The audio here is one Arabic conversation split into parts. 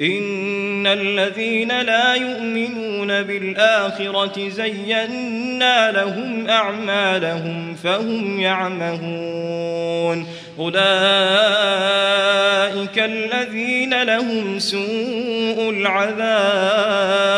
إن الذين لا يؤمنون بالآخرة زينا لهم أعمالهم فهم يعمهون. أولئك الذين لهم سوء العذاب.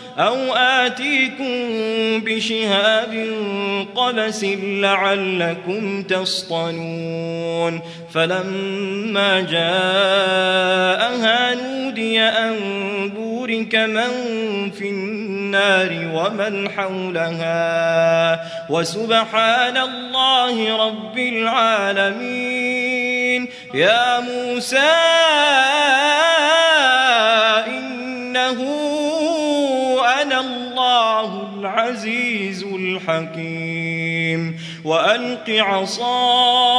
أو آتيكم بشهاب قبس لعلكم تصطنون. فلما جاءها نودي أن بورك من في النار ومن حولها. وسبحان الله رب العالمين. يا موسى العزيز الحكيم. وألق عصاك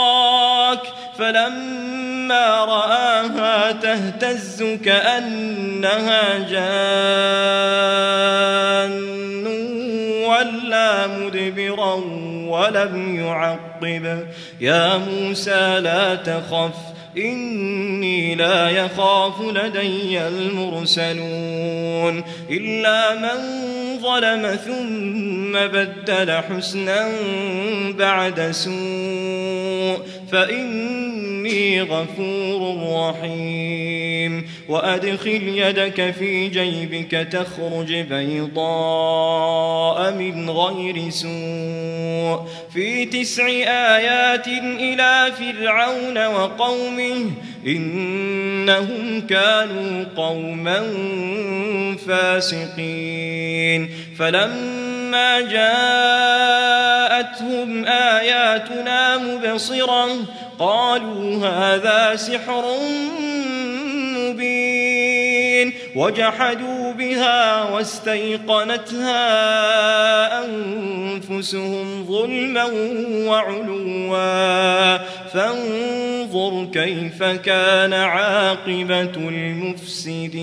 فلما رآها تهتز كأنها جان. ولا مدبرا ولم يعقب. يا موسى لا تخف. إني لا يخاف لدي المرسلون إلا من ظلم ثم بدل حسنا بعد سوء فإني غفور رحيم. وأدخل يدك في جيبك تخرج بيضاء من غير سوء. في تسع آيات إلى فرعون وقومه إنهم كانوا قوما فاسقين. فلما جاءتهم آياتنا مبصرا قالوا هذا سحر وجحدوا بها واستيقنتها أنفسهم ظلما وعلوا. فانظر كيف كان عاقبة المفسدين.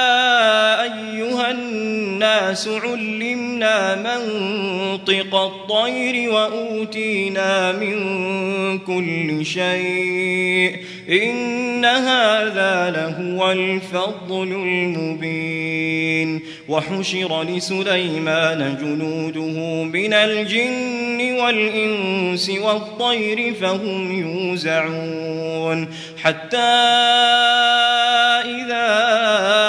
الناس علمنا منطق الطير وأوتينا من كل شيء إن هذا لهو الفضل المبين وحشر لسليمان جنوده من الجن والإنس والطير فهم يوزعون حتى إذا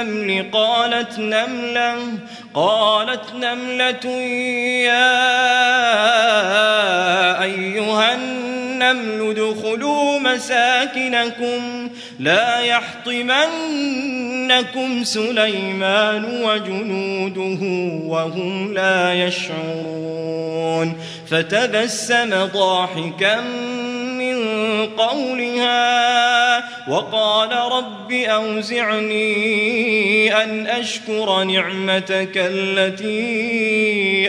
النمل قالت نملة قالت نملة يا أيها النمل ادخلوا مساكنكم. لا يحطمنكم سليمان وجنوده وهم لا يشعرون فتبسم ضاحكا من قولها وقال رب أوزعني أن أشكر نعمتك التي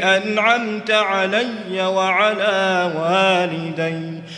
أنعمت علي وعلى والدي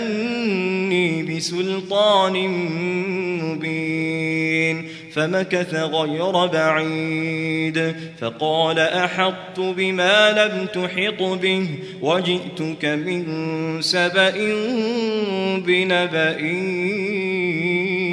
ليأتيني بسلطان مبين فمكث غير بعيد فقال أحطت بما لم تحط به وجئتك من سبأ بنبأ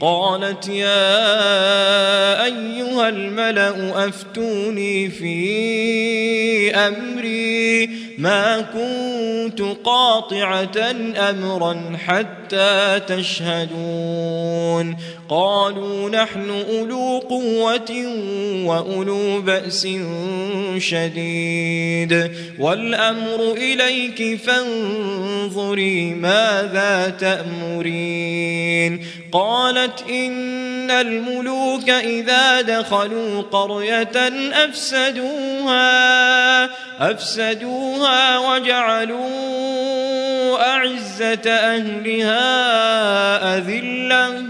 قالت يا أيها الملأ أفتوني في أمري ما كنت قاطعة أمرا حتى تشهدون قالوا نحن أولو قوة وأولو بأس شديد. والأمر إليك فانظري ماذا تأمرين. قالت إن الملوك إذا دخلوا قرية أفسدوها أفسدوها وجعلوا أعزة أهلها أذلة.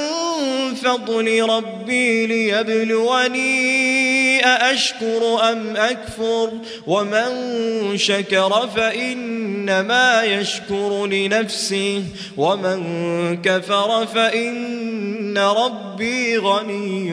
فضل ربي ليبلوني أأشكر أم أكفر ومن شكر فإنما يشكر لنفسه ومن كفر فإن ربي غني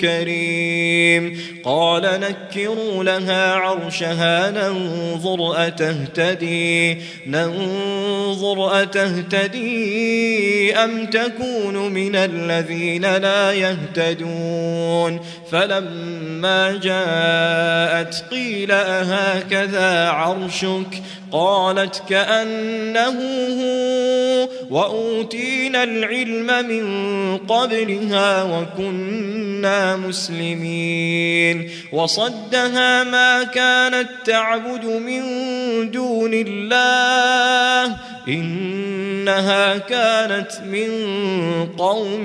كريم. قال نكروا لها عرشها ننظر أتهتدي؟ ننظر أتهتدي أم تكون من الذين لا يهتدون؟ فلما جاءت قيل أهكذا عرشك قالت كأنه هو وأوتينا العلم من قبلها وكنا مسلمين. وصدها ما كانت تعبد من دون الله إنها كانت من قوم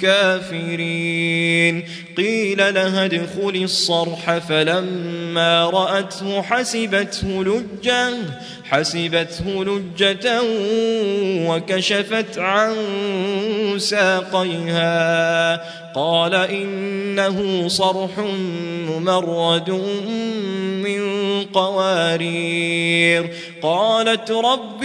كافرين. قيل لها ادخل الصرح فلما رأته حسبته حسبته لجة وكشفت عن ساقيها. قال إنه صرح ممرد من قوارير. قالت رب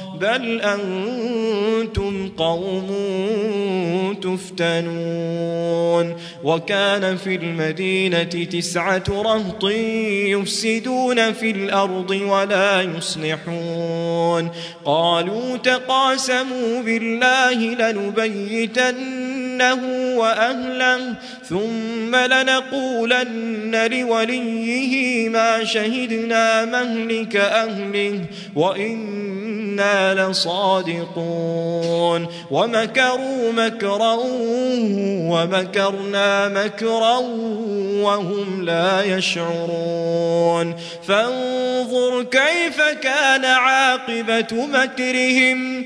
بل أنتم قوم تفتنون وكان في المدينة تسعة رهط يفسدون في الأرض ولا يصلحون قالوا تقاسموا بالله لنبيتنه وأهله ثم لنقولن لوليه ما شهدنا مهلك أهله وإنا لصادقون ومكروا مكرا ومكرنا مكرا وهم لا يشعرون فانظر كيف كان عاقبة مكرهم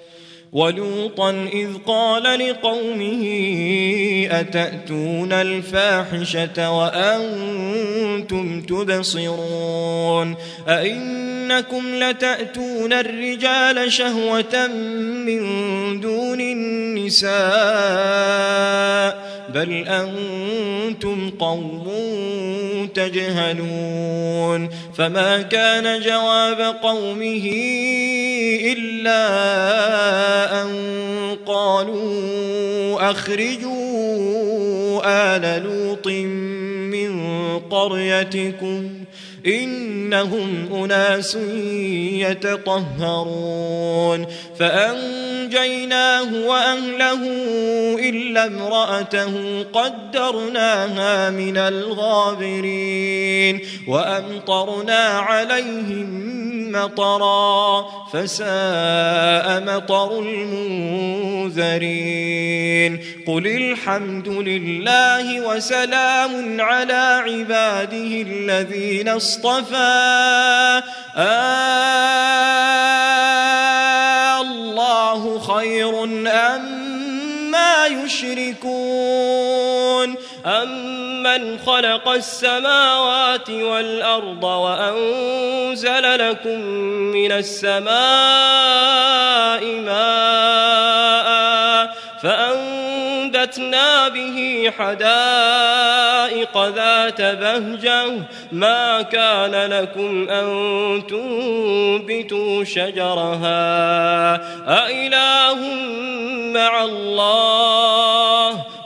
ولوطا إذ قال لقومه أتأتون الفاحشة وأنتم تبصرون؟ أئنكم لتأتون الرجال شهوة من دون النساء بل أنتم قوم تجهلون؟ فما كان جواب قومه إلا أن قالوا أخرجوا آل لوط من قريتكم إنهم أناس يتطهرون. فأنجيناه وأهله إلا امرأته قدرناها من الغابرين. وأمطرنا عليهم مطرا فساء مطر المنذرين. قل الحمد لله وسلام على عباده الذين اصطفى. آه الله خير أم ما يشركون. أمن خلق السماوات والأرض وأنزل لكم من السماء ماء فأنبتنا به حدائق ذات بهجة ما كان لكم أن تنبتوا شجرها أإله مع الله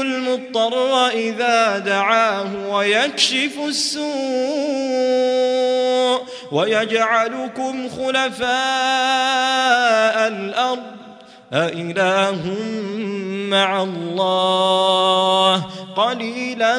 المضطر إذا دعاه ويكشف السوء ويجعلكم خلفاء الأرض. أإله مع الله؟ قليلا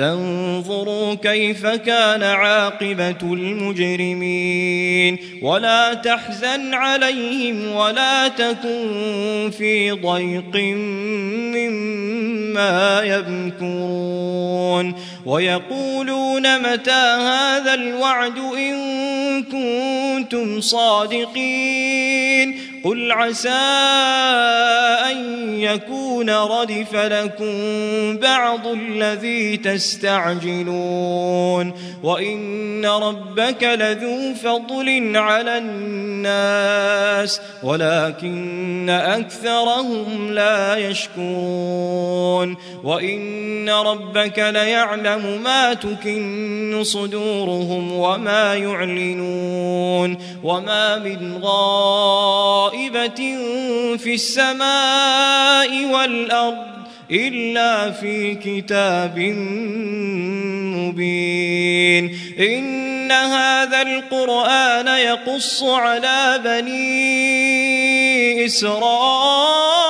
فانظروا كيف كان عاقبة المجرمين. ولا تحزن عليهم ولا تكن في ضيق مما يمكرون. ويقولون متى هذا الوعد إن كنتم صادقين قل عسى أن يكون ردف لكم بعض الذي تستعجلون وإن ربك لذو فضل على الناس ولكن أكثرهم لا يشكرون وإن ربك ليعلم ما تكن صدورهم وما يعلنون وما من غائب غائبة في السماء والأرض إلا في كتاب مبين. إن هذا القرآن يقص على بني إسرائيل.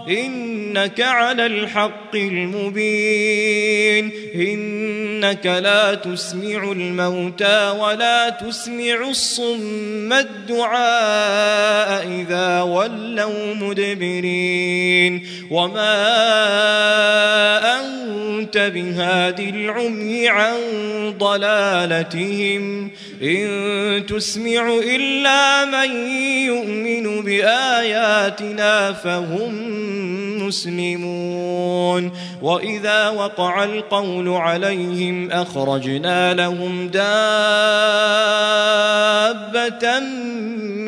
إنك على الحق المبين. إنك لا تسمع الموتى ولا تسمع الصم الدعاء إذا ولوا مدبرين. وما أنت أنت بهاد العمي عن ضلالتهم. إن تسمع إلا من يؤمن بآياتنا فهم مسلمون. وإذا وقع القول عليهم أخرجنا لهم دابة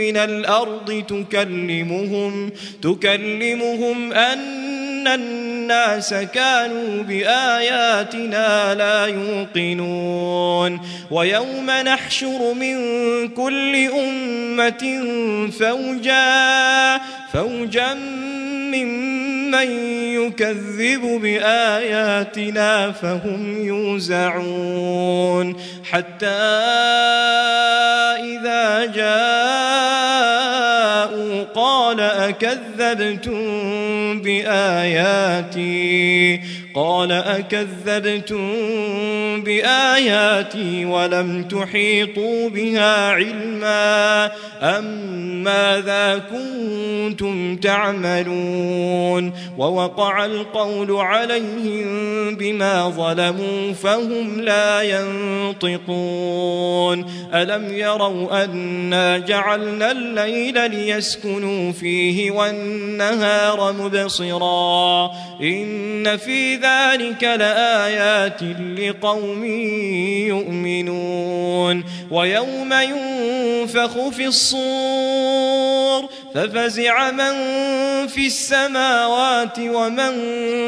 من الأرض تكلمهم تكلمهم أن الناس كانوا بآياتنا لا يوقنون. ويوم نحشر من كل أمة فوجا فوجا ممن يكذب بآياتنا فهم يوزعون. حتى إذا جاءوا قال أكذبتم بآياتي؟ قال أكذبتم بآياتي ولم تحيطوا بها علما. أم ماذا كنتم تعملون؟ ووقع القول عليهم بما ظلموا فهم لا ينطقون. ألم يروا أنا جعلنا الليل ليسكنوا فيه والنهار مبصرا؟ إن في ذلك لآيات لقوم يؤمنون ويوم ينفخ في الصور ففزع من في السماوات ومن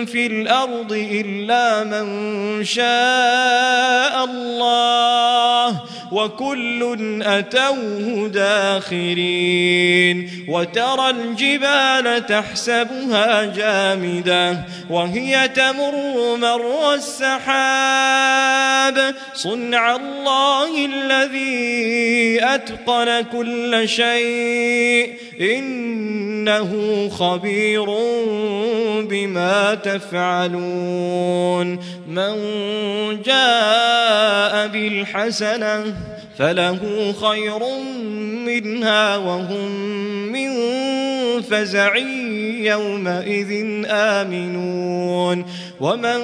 في الأرض إلا من شاء الله وكل أتوه داخرين وترى الجبال تحسبها جامدة وهي تمر مر السحاب صنع الله الذي أتقن كل شيء إنه خبير بما تفعلون. من جاء بالحسنة فله خير منها وهم فزع يومئذ آمنون. ومن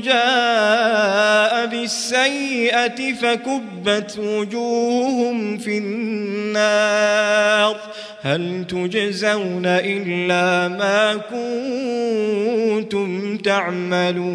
جاء بالسيئة فكبت وجوههم في النار. هل تجزون إلا ما كنتم تعملون؟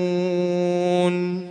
يعلمون